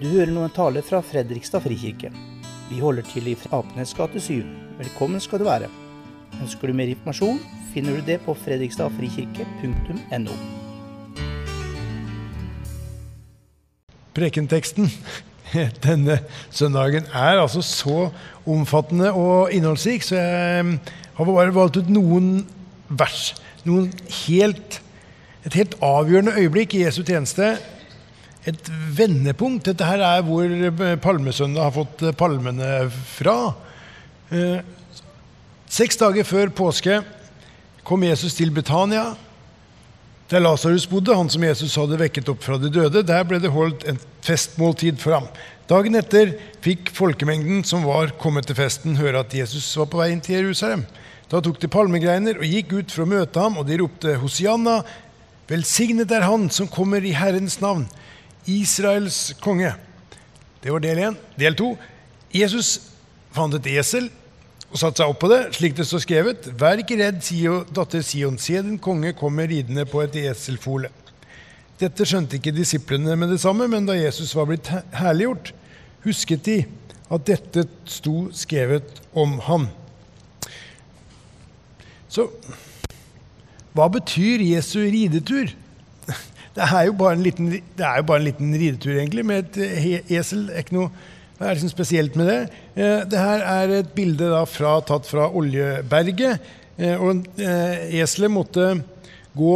Du hører nå en tale fra Fredrikstad frikirke. Vi holder til i Apenes gate 7. Velkommen skal du være. Ønsker du mer informasjon, finner du det på fredrikstadfrikirke.no. Prekenteksten denne søndagen er altså så omfattende og innholdsrik, så jeg har bare valgt ut noen vers. Noen helt, et helt avgjørende øyeblikk i Jesu tjeneste. Et vendepunkt. Dette her er hvor palmesøndag har fått palmene fra. Eh, seks dager før påske kom Jesus til Betania, der Lasarus bodde, han som Jesus hadde vekket opp fra de døde. Der ble det holdt en festmåltid for ham. Dagen etter fikk folkemengden som var kommet til festen, høre at Jesus var på vei inn til Jerusalem. Da tok de palmegreiner og gikk ut for å møte ham, og de ropte Hosianna, velsignet er Han som kommer i Herrens navn, Israels konge. Det var del én. Del to. Jesus fant et esel og satte seg opp på det, slik det står skrevet. Vær ikke redd, Sio, datter Sion, se din konge kommer ridende på et eselfole. Dette skjønte ikke disiplene med det samme, men da Jesus var blitt herliggjort, husket de at dette sto skrevet om ham. Så hva betyr Jesu ridetur? Det er jo bare en liten, bare en liten ridetur, egentlig, med et esel. Det er ikke noe hva er liksom spesielt med det? Eh, det her er et bilde fra, tatt fra Oljeberget. Eh, og eh, eselet måtte gå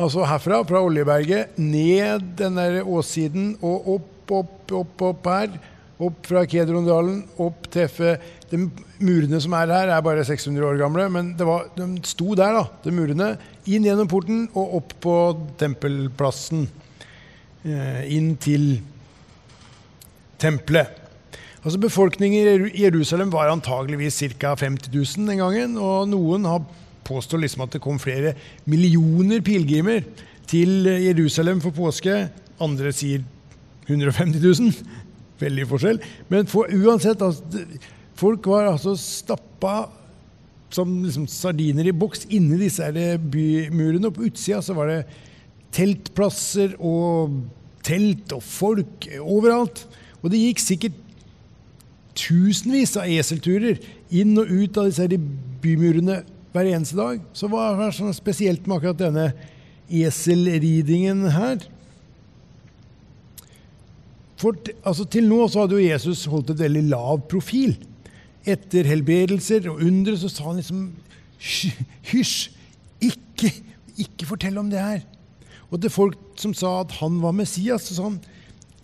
altså herfra, fra Oljeberget, ned den der åssiden og opp, opp, opp, opp her. Opp fra Kedrondalen, opp treffe De murene som er her, er bare 600 år gamle, men var, de sto der, da, de murene. Inn gjennom porten og opp på tempelplassen. Inn til tempelet. Altså Befolkningen i Jerusalem var antageligvis ca. 50 000 den gangen. Og noen har påstått liksom at det kom flere millioner pilegrimer til Jerusalem for påske. Andre sier 150 000. Veldig forskjell. Men for, uansett, altså, folk var altså stappa som liksom sardiner i boks inni disse bymurene. Og på utsida så var det teltplasser og telt og folk overalt. Og det gikk sikkert tusenvis av eselturer inn og ut av disse bymurene hver eneste dag. Så hva er det sånn spesielt med akkurat denne eselridingen her? For altså, Til nå så hadde jo Jesus holdt et veldig lav profil. Etter helbredelser og undre så sa han liksom Hysj! Ikke, ikke fortell om det her. Og til folk som sa at han var Messias, så sa han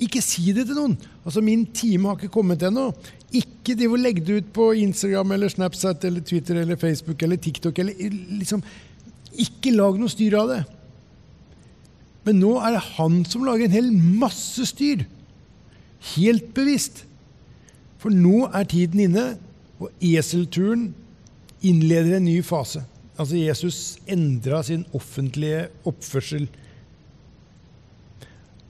ikke si det til noen. Altså, Min time har ikke kommet ennå. Ikke de legge det ut på Instagram eller Snapchat eller Twitter eller Facebook eller TikTok. Eller, liksom, ikke lag noe styr av det. Men nå er det han som lager en hel masse styr. Helt bevisst. For nå er tiden inne, og eselturen innleder en ny fase. Altså Jesus endra sin offentlige oppførsel.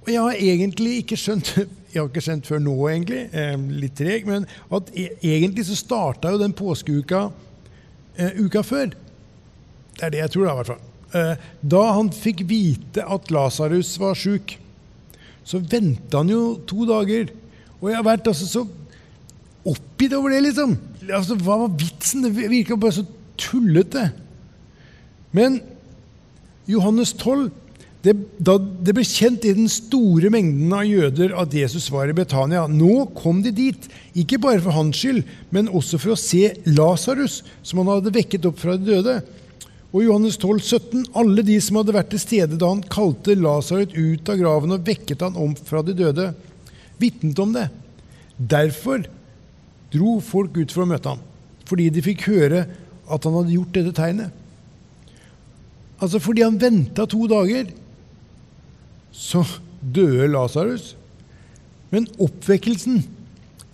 Og jeg har egentlig ikke skjønt jeg har ikke skjønt før nå, egentlig, eh, litt treg, men at e egentlig så starta jo den påskeuka eh, uka før. Det er det jeg tror, da, i hvert fall. Eh, da han fikk vite at Lasarus var sjuk, så venta han jo to dager. Og jeg har vært altså så oppgitt over det, liksom. Altså, Hva var vitsen? Det virka bare så tullete. Men Johannes 12 det, da det ble kjent i den store mengden av jøder at Jesus var i Betania, nå kom de dit, ikke bare for hans skyld, men også for å se Lasarus, som han hadde vekket opp fra de døde. Og Johannes 12, 17, Alle de som hadde vært til stede da han kalte Lasarus ut av graven og vekket han om fra de døde, vitnet om det. Derfor dro folk ut for å møte ham, fordi de fikk høre at han hadde gjort dette tegnet. Altså fordi han venta to dager så døde Lasarus. Men oppvekkelsen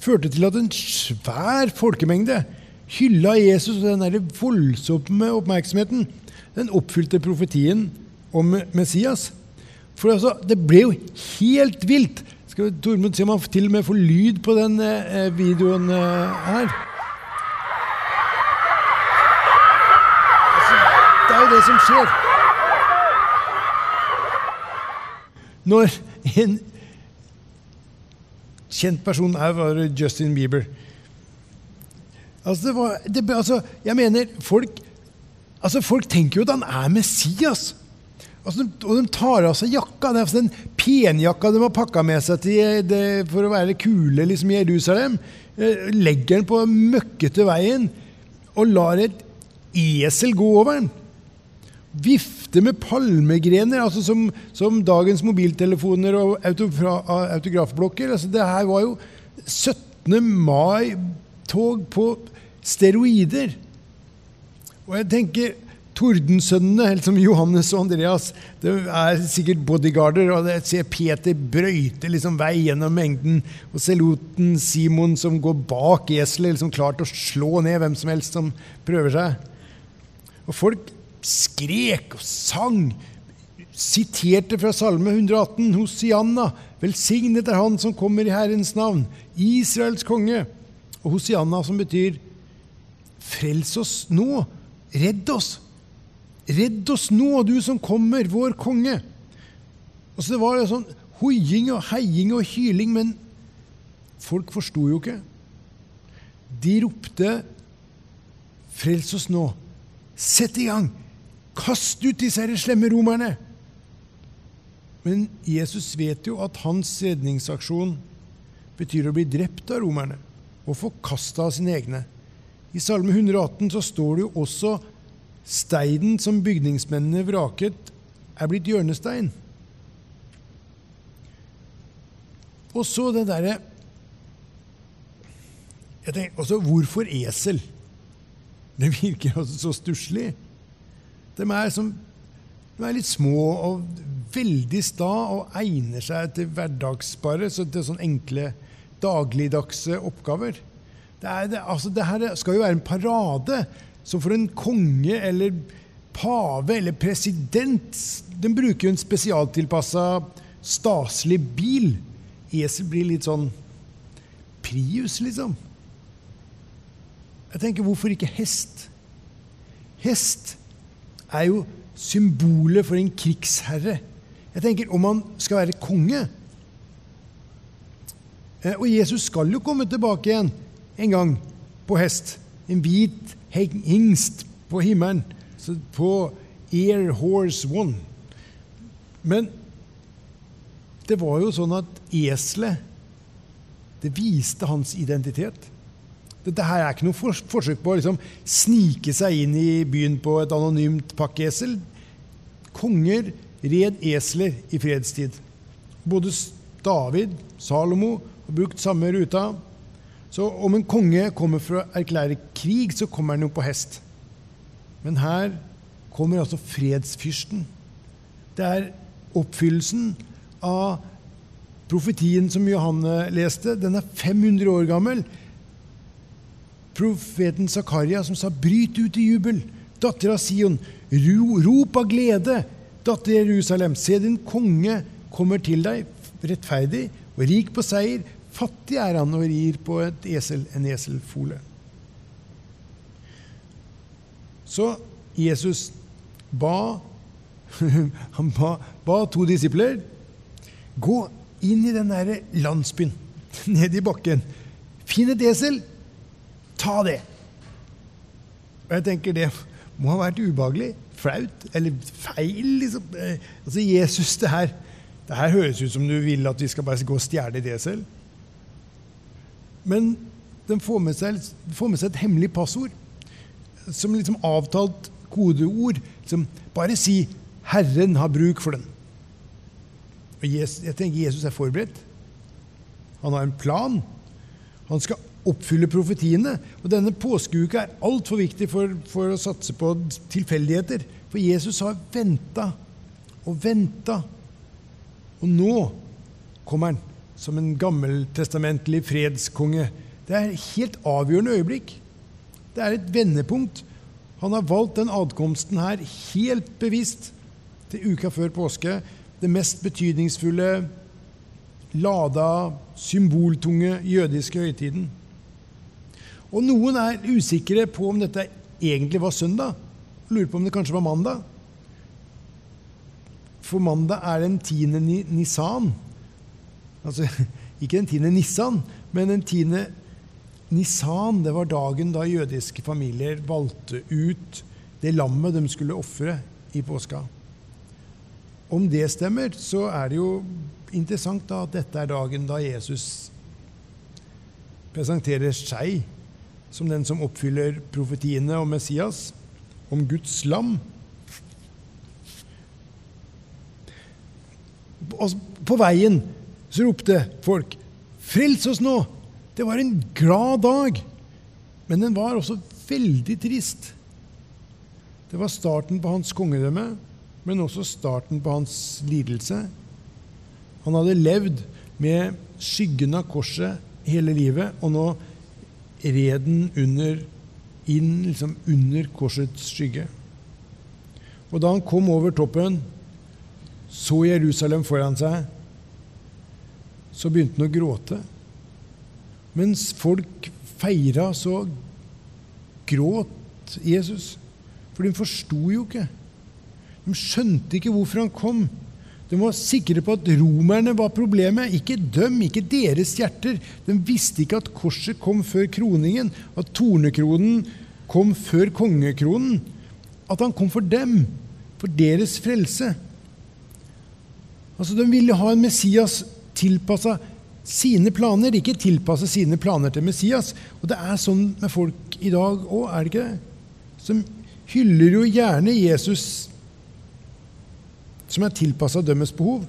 førte til at en svær folkemengde hylla Jesus, og den der voldsomme oppmerksomheten den oppfylte profetien om Messias. For altså, det ble jo helt vilt. Skal Tormod se om han til og med får lyd på den eh, videoen eh, her? Altså, det er jo det som skjer. Når en kjent person her var Justin Bieber. Altså, det var, det, altså, jeg mener, folk, altså, folk tenker jo at han er Messias. Altså, og de tar av seg jakka. Det er altså den penjakka de har pakka med seg til, det, for å være kule liksom, i Jerusalem. Eh, legger den på møkkete veien og lar et esel gå over den. Vifte med palmegrener, altså som, som dagens mobiltelefoner og autografblokker. Altså, det her var jo 17. mai-tog på steroider. Og jeg tenker Tordensønnene, helt som Johannes og Andreas, det er sikkert bodyguarder. og Jeg ser Peter brøyte liksom vei gjennom mengden. Og seloten Simon som går bak eselet, liksom klar til å slå ned hvem som helst som prøver seg. Og folk skrek og sang, siterte fra Salme 118, Hosianna, velsignet er Han som kommer i Herrens navn, Israels konge. Og Hosianna, som betyr frels oss nå, redd oss. Redd oss nå, du som kommer, vår konge. Og så Det var sånn hoiing og heiing og hyling, men folk forsto jo ikke. De ropte 'Frels oss nå'. Sett i gang! Kast ut disse her slemme romerne! Men Jesus vet jo at hans redningsaksjon betyr å bli drept av romerne og forkasta av sine egne. I Salme 118 så står det jo også Steinen som bygningsmennene vraket, er blitt hjørnestein. Og så det derre altså, Hvorfor esel? Det virker altså så stusslig. De de er litt små og veldig sta og egner seg til hverdagsbare, så til sånne enkle dagligdagse oppgaver. Det, er, det, altså, det her skal jo være en parade. Så for en konge eller pave eller president Den bruker jo en spesialtilpassa staselig bil. Esel blir litt sånn Prius, liksom. Jeg tenker, hvorfor ikke hest? Hest er jo symbolet for en krigsherre. Jeg tenker, Om man skal være konge Og Jesus skal jo komme tilbake igjen en gang på hest. En hvit hingst på himmelen, på Air Horse One. Men det var jo sånn at eselet det viste hans identitet. Dette her er ikke noe forsøk på å liksom snike seg inn i byen på et anonymt pakkeesel. Konger red esler i fredstid. Både David, Salomo har brukt samme ruta. Så om en konge kommer for å erklære krig, så kommer han jo på hest. Men her kommer altså fredsfyrsten. Det er oppfyllelsen av profetien som Johanne leste. Den er 500 år gammel. Profeten Zakaria som sa 'bryt ut i jubel'. Datter av Sion, rop av glede. Datter Jerusalem, se din konge kommer til deg, rettferdig og rik på seier, Fattig er han og rir på esel, en eselfole. Så Jesus ba, han ba, ba to disipler gå inn i den der landsbyen, ned i bakken. Finn et esel, ta det. Og jeg tenker det må ha vært ubehagelig, flaut eller feil. liksom. Eh, altså Jesus, det her, det her høres ut som du vil at vi skal bare gå og stjele et esel. Men den får med, seg, får med seg, et hemmelig passord. Som liksom avtalt kodeord. Som bare si 'Herren har bruk for den'. Og Jesus, jeg tenker Jesus er forberedt. Han har en plan. Han skal oppfylle profetiene. Og denne påskeuka er altfor viktig for, for, å satse på tilfeldigheter. For Jesus har venta og venta. Og nå kommer han som en gammeltestamentlig fredskonge. Det er et helt avgjørende øyeblikk. Det er et vendepunkt. Han har valgt den adkomsten her helt bevisst til uka før påske. Det mest betydningsfulle, lada, symboltunge jødiske høytiden. Og noen er usikre på om dette egentlig var søndag. Lurer på om det kanskje var mandag. For mandag er den tiende nisan. Altså, ikke den tiende Nissan, men den tiende Nisan. Det var dagen da jødiske familier valgte ut det lammet de skulle ofre i påska. Om det stemmer, så er det jo interessant da at dette er dagen da Jesus presenterer seg som den som oppfyller profetiene om Messias, om Guds lam. Og på veien så ropte folk 'Frels oss nå!' Det var en glad dag, men den var også veldig trist. Det var starten på hans kongedømme, men også starten på hans lidelse. Han hadde levd med skyggen av korset hele livet, og nå red den under, inn liksom under korsets skygge. Og da han kom over toppen, så Jerusalem foran seg, så begynte han å gråte. Mens folk feira, så gråt Jesus. For de forsto jo ikke. De skjønte ikke hvorfor han kom. De var sikre på at romerne var problemet, ikke dem, ikke deres hjerter. De visste ikke at korset kom før kroningen, at tornekronen kom før kongekronen. At han kom for dem, for deres frelse. Altså, De ville ha en Messias tilpassa sine planer, ikke tilpasse sine planer til Messias. Og det er sånn med folk i dag òg, er det ikke det? Som hyller jo gjerne Jesus som er tilpassa deres behov.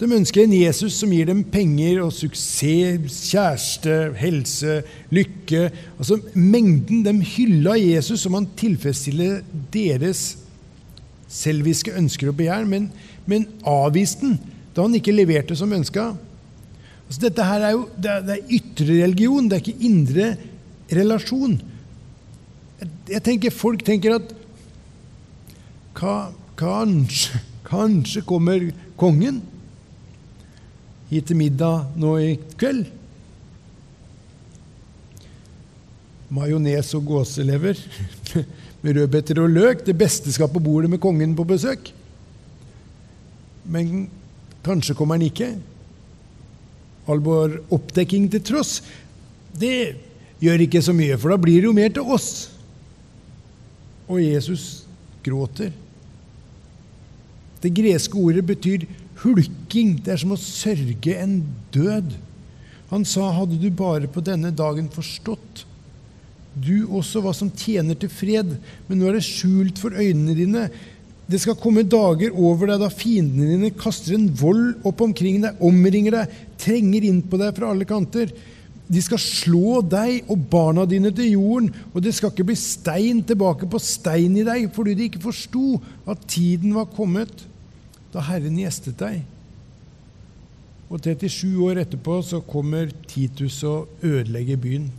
De ønsker en Jesus som gir dem penger og suksess, kjæreste, helse, lykke. Altså Mengden de hylla Jesus som han tilfredsstiller deres selviske ønsker og begjær, men, men avviste den da han ikke leverte som ønska. Altså, dette her er jo det er, det er ytre religion, det er ikke indre relasjon. Jeg, jeg tenker, Folk tenker at ka, Kanskje, kanskje kommer kongen hit til middag nå i kveld. Majones og gåselever med rødbeter og løk. Det beste skal på bordet med kongen på besøk. Men kanskje kommer han ikke. All vår oppdekking til tross. Det gjør ikke så mye, for da blir det jo mer til oss. Og Jesus gråter. Det greske ordet betyr hulking. Det er som å sørge en død. Han sa, hadde du bare på denne dagen forstått, du også hva som tjener til fred, men nå er det skjult for øynene dine. Det skal komme dager over deg da fiendene dine kaster en vold opp omkring deg, omringer deg, trenger inn på deg fra alle kanter. De skal slå deg og barna dine til jorden, og det skal ikke bli stein tilbake på stein i deg, fordi de ikke forsto at tiden var kommet da Herren gjestet deg. Og 37 år etterpå så kommer Titus og ødelegger byen.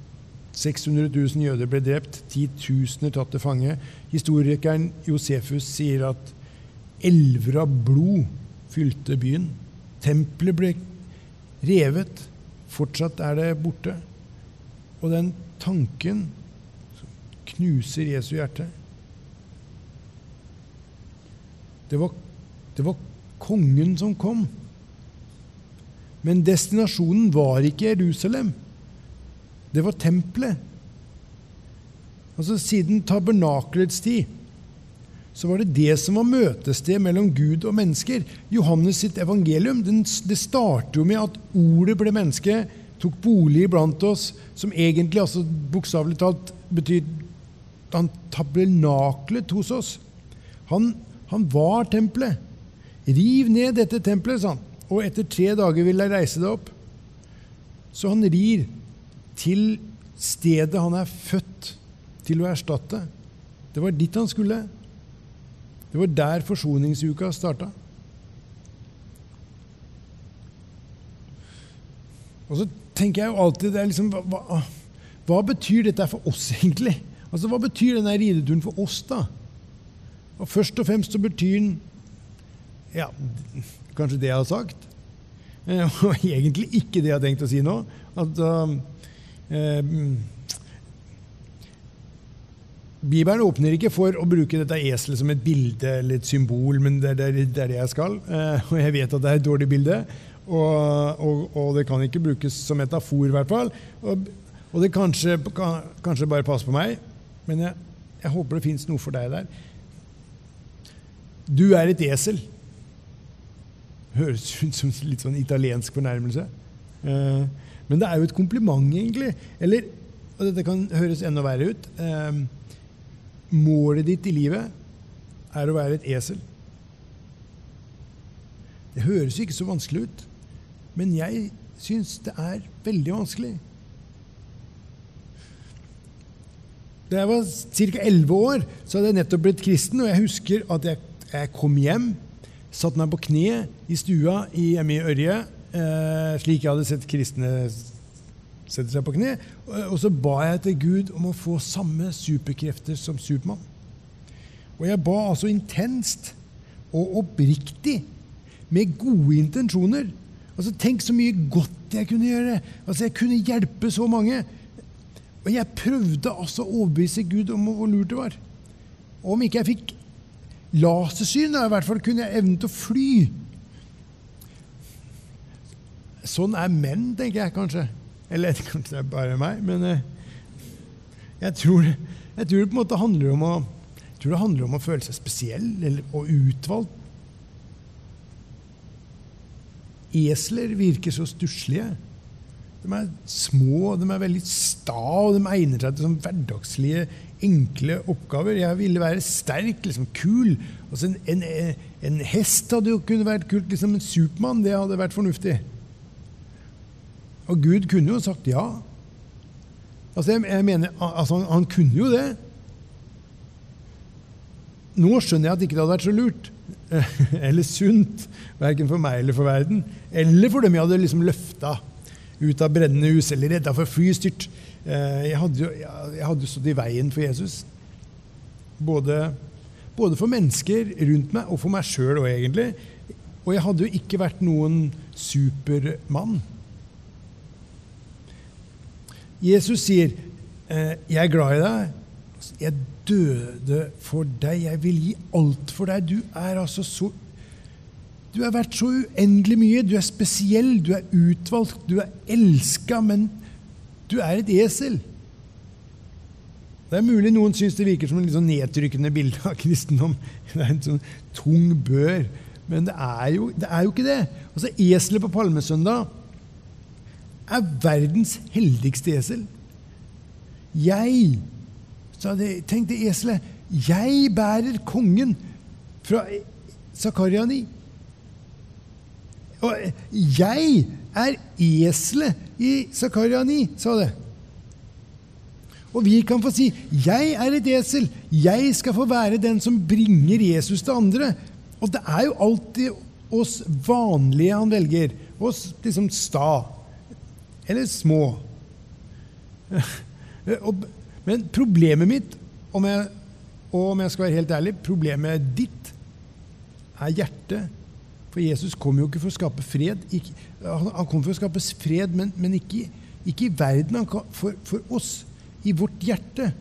600 000 jøder ble drept, titusener tatt til fange. Historikeren Josefus sier at elver av blod fylte byen. Tempelet ble revet. Fortsatt er det borte. Og den tanken knuser Jesu hjerte. Det var det var kongen som kom. Men destinasjonen var ikke Jerusalem. Det var tempelet. Altså Siden tabernakelets tid så var det det som var møtested mellom Gud og mennesker. Johannes sitt evangelium den, det starter jo med at ordet ble menneske, tok bolig iblant oss, som egentlig altså bokstavelig talt betyr han tabernaklet hos oss. Han, han var tempelet. Riv ned dette tempelet, sa han, og etter tre dager vil jeg reise det opp. Så han rir til stedet han er født til å erstatte. Det var dit han skulle. Det var der forsoningsuka starta. Og så tenker jeg jo alltid det er liksom, hva, hva, betyr dette for oss, egentlig? Altså, Hva betyr denne rideturen for oss, da? Og Først og fremst så betyr den ja, kanskje det jeg har sagt. Eh, og egentlig ikke det jeg har tenkt å si nå. At uh, Bibelen åpner ikke for å bruke dette eselet som et bilde eller et symbol, men det er det, jeg skal. Uh, og jeg vet at det er et dårlig bilde. Og, og, og, det kan ikke brukes som metafor, i hvert fall. Og, og det kanskje, kan, kanskje bare passer på meg, men jeg, jeg håper det fins noe for deg der. Du er et esel. Høres ut som litt sånn italiensk fornærmelse. Eh, men det er jo et kompliment, egentlig. Eller, og dette kan høres enda verre ut eh, Målet ditt i livet er å være et esel. Det høres ikke så vanskelig ut, men jeg syns det er veldig vanskelig. Da jeg var ca. 11 år, så hadde jeg nettopp blitt kristen, og jeg husker at jeg, jeg kom hjem, satte meg på kne i stua hjemme i Ørje, eh, slik jeg hadde sett kristne sette seg på kne, og så ba jeg til Gud om å få samme superkrefter som Supermann. Og jeg ba altså intenst og oppriktig med gode intensjoner. Altså, Tenk så mye godt jeg kunne gjøre. Altså, Jeg kunne hjelpe så mange. Og jeg prøvde altså å overbevise Gud om hvor lurt det var. Og om ikke jeg fikk lasersyn, i hvert fall kunne jeg evne til å fly. Sånn er menn, tenker jeg kanskje. Eller kanskje det er bare meg, men eh, jeg tror, jeg tror det på en måte handler om å, jeg tror det handler om å føle seg spesiell eller, og utvalgt. Esler virker så stusslige. De er små, de er veldig sta, og de egner seg til sånn hverdagslige, enkle oppgaver. Jeg ville være sterk, liksom kul. Altså en, en, en, hest hadde jo kunnet vært kult. liksom En Supermann det hadde vært fornuftig. Og Gud kunne jo sagt ja. Altså, jeg, jeg mener, altså, han, han, kunne jo det. Nå skjønner jeg at ikke det hadde vært så lurt eller sunt, verken for meg eller for verden, eller for dem jeg hadde liksom løfta ut av brennende hus eller redda for flystyrt. Eh, jeg hadde jo jeg hadde stått i veien for Jesus. Både, både for mennesker rundt meg og for meg sjøl òg, egentlig. Og jeg hadde jo ikke vært noen supermann. Jesus sier, eh, 'Jeg er glad i deg. Jeg døde for deg. Jeg vil gi alt for deg.' Du er altså så Du har vært så uendelig mye. Du er spesiell, du er utvalgt, du er elska, men du er et esel. Det er mulig noen syns det virker som litt sånn nedtrykkende bilde av kristendom. Det er en sånn tung bør. Men det er jo, det er jo ikke det. Altså, Eselet på palmesøndag er verdens heldigste esel. Jeg, sa det, tenkte eselet, jeg bærer kongen fra Zakaria 9. Og jeg er eselet i Zakaria 9, sa det. Og vi kan få si 'Jeg er et esel. Jeg skal få være den som bringer Jesus til andre'. Og det er jo alltid oss vanlige han velger. Oss liksom sta eller små. Men problemet mitt, om jeg, og om jeg skal være helt ærlig, problemet ditt er hjertet. For Jesus kom jo ikke for å skape fred. Ikke, han kom for å skape fred, men, men ikke, ikke, i verden. Han kom for, for, oss, i vårt hjerte.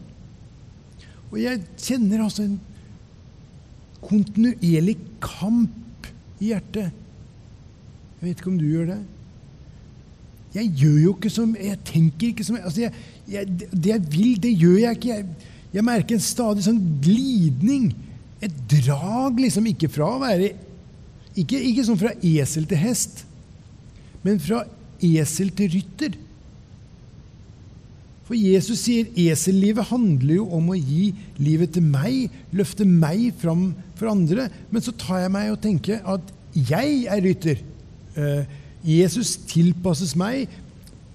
Og jeg kjenner altså en kontinuerlig kamp i hjertet. Jeg vet ikke om du gjør det? Jeg gjør jo ikke som Jeg tenker ikke som altså jeg, jeg, Det jeg vil, det gjør jeg ikke. Jeg, jeg merker en stadig sånn glidning. Et drag, liksom. Ikke fra å være Ikke, ikke sånn fra esel til hest, men fra esel til rytter. For Jesus sier esellivet handler jo om å gi livet til meg, løfte meg fram for andre. Men så tar jeg meg og tenker at jeg er rytter. Uh, Jesus tilpasses meg,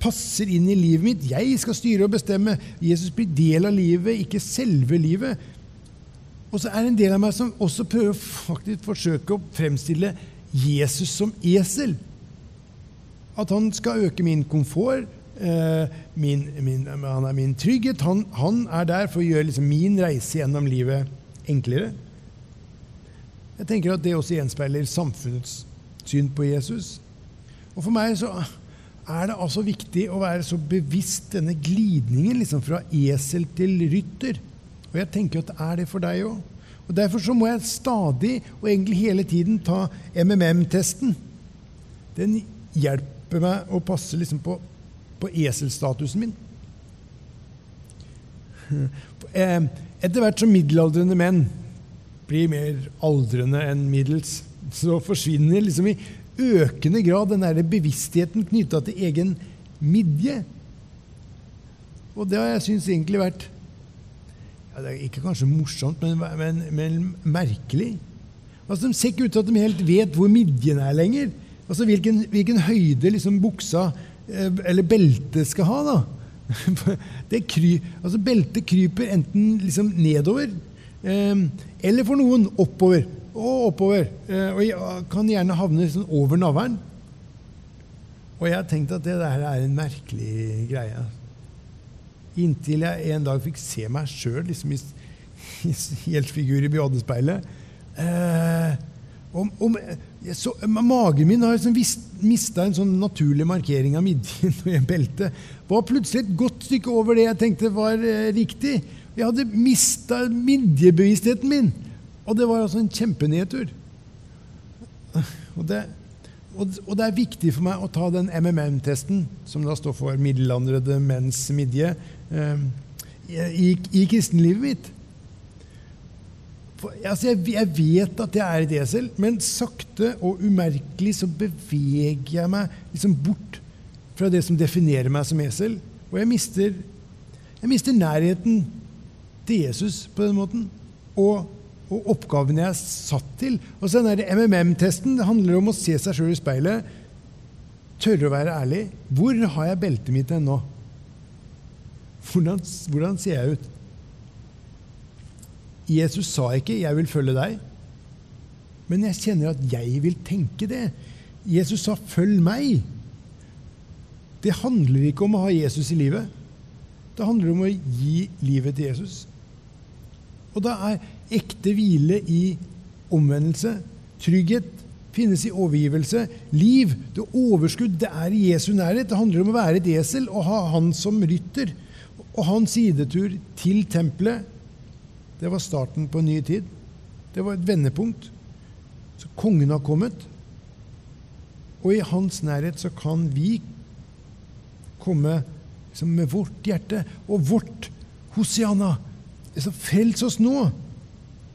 passer inn i livet mitt. Jeg skal styre og bestemme. Jesus blir del av livet, ikke selve livet. Og så er det en del av meg som også prøver faktisk forsøke å fremstille Jesus som esel. At han skal øke min komfort, eh, min, min, han er min trygghet. Han, han, er der for å gjøre liksom min reise gjennom livet enklere. Jeg tenker at det også gjenspeiler samfunnets syn på Jesus. Og For meg så er det altså viktig å være så bevisst denne glidningen liksom fra esel til rytter. Og jeg tenker at det er det for deg òg. Og Derfor så må jeg stadig, og egentlig hele tiden, ta MMM-testen. Den hjelper meg å passe liksom på, på eselstatusen min. Eh, etter hvert som middelaldrende menn blir mer aldrende enn middels, så forsvinner liksom i økende grad den der bevisstheten knytta til egen midje. Og det har jeg syntes egentlig vært ja, Det er ikke kanskje morsomt, men, men, men merkelig. Altså, De ser ikke ut til at de helt vet hvor midjen er lenger. Altså Hvilken, hvilken høyde liksom buksa eh, eller beltet skal ha. da. Det kry, altså Beltet kryper enten liksom nedover, eh, eller for noen oppover og oppover. Og og kan gjerne havne liksom over navlen. Og jeg har tenkt at det der er en merkelig greie. Inntil jeg en dag fikk se meg sjøl liksom i, i heltfigur i bjadespeilet. Eh, om, så, magen min har liksom mista en sånn naturlig markering av midjen og en belte. Var plutselig et godt stykke over det jeg tenkte var eh, riktig. Jeg hadde mista midjebevisstheten min. Og det var altså en kjempenedtur. Og det, og, og det er viktig for meg å ta den MMM-testen, som da står for middelaldrende menns midje, eh, i, i kristenlivet mitt. For, altså jeg, jeg, vet at jeg er et esel, men sakte og umerkelig så beveger jeg meg liksom bort fra det som definerer meg som esel. Og jeg mister, jeg mister nærheten til Jesus på den måten. Og og oppgaven jeg er satt til. Og så den MMM-testen det handler om å se seg sjøl i speilet. Tørre å være ærlig. Hvor har jeg beltet mitt hen nå? Hvordan, hvordan, ser jeg ut? Jesus sa ikke 'jeg vil følge deg', men jeg kjenner at jeg vil tenke det. Jesus sa 'følg meg'. Det handler ikke om å ha Jesus i livet. Det handler om å gi livet til Jesus. Og da er ekte hvile i omvendelse. Trygghet finnes i overgivelse. Liv, det overskudd, det er i Jesu nærhet. Det handler om å være et esel og ha han som rytter. Og hans sidetur til tempelet, det var starten på en ny tid. Det var et vendepunkt. Så kongen har kommet. Og i hans nærhet så kan vi komme liksom, med vårt hjerte og vårt Hosianna. Så frels oss nå!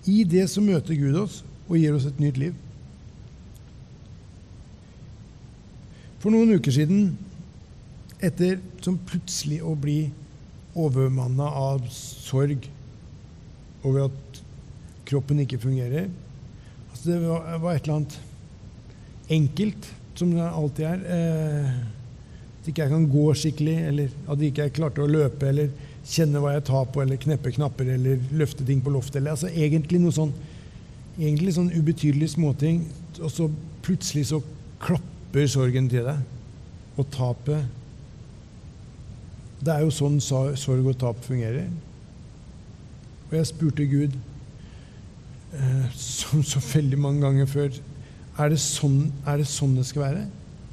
I det så møter Gud oss og gir oss et nytt liv. For noen uker siden, etter som plutselig å bli overmanna av sorg over at kroppen ikke fungerer altså Det var, et eller annet enkelt, som det alltid er. Eh, at ikke jeg kan gå skikkelig, eller at jeg ikke klarte å løpe, eller kjenne hva jeg tar på, eller kneppe knapper, eller løfte ting på loftet. Eller, altså egentlig noe sånn egentlig sånn ubetydelig småting, og så plutselig så klapper sorgen til deg. Og tapet Det er jo sånn sorg og tap fungerer. Og jeg spurte Gud, eh, som så veldig mange ganger før, er det sånn, er det, sånn det skal være?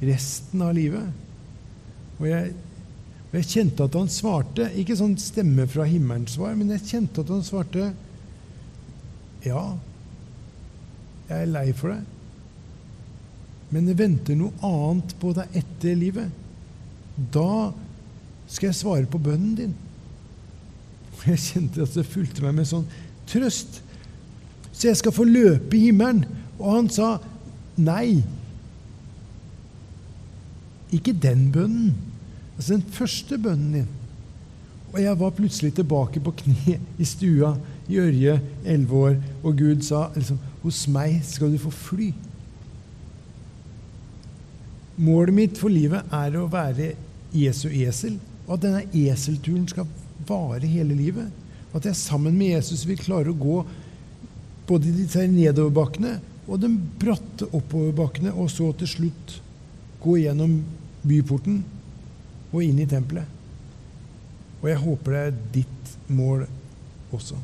Resten av livet? Og jeg og jeg kjente at han svarte, ikke sånn stemme fra himmelens svar, men jeg kjente at han svarte Ja, jeg er lei for deg, men det venter noe annet på deg etter livet. Da skal jeg svare på bønnen din. Jeg kjente at det fulgte meg med sånn trøst. Så jeg skal få løpe i himmelen. Og han sa nei. Ikke den bønnen. Altså den første bønnen din. Og jeg var plutselig tilbake på kne i stua i Ørje, elleve år, og Gud sa liksom, 'Hos meg skal du få fly'. Målet mitt for livet er å være Jesu esel, og at denne eselturen skal vare hele livet. Og At jeg sammen med Jesus vil klare å gå både de nedoverbakkene og de bratte oppoverbakkene, og så til slutt gå gjennom byporten og inn i tempelet. Og jeg håper det er ditt mål også.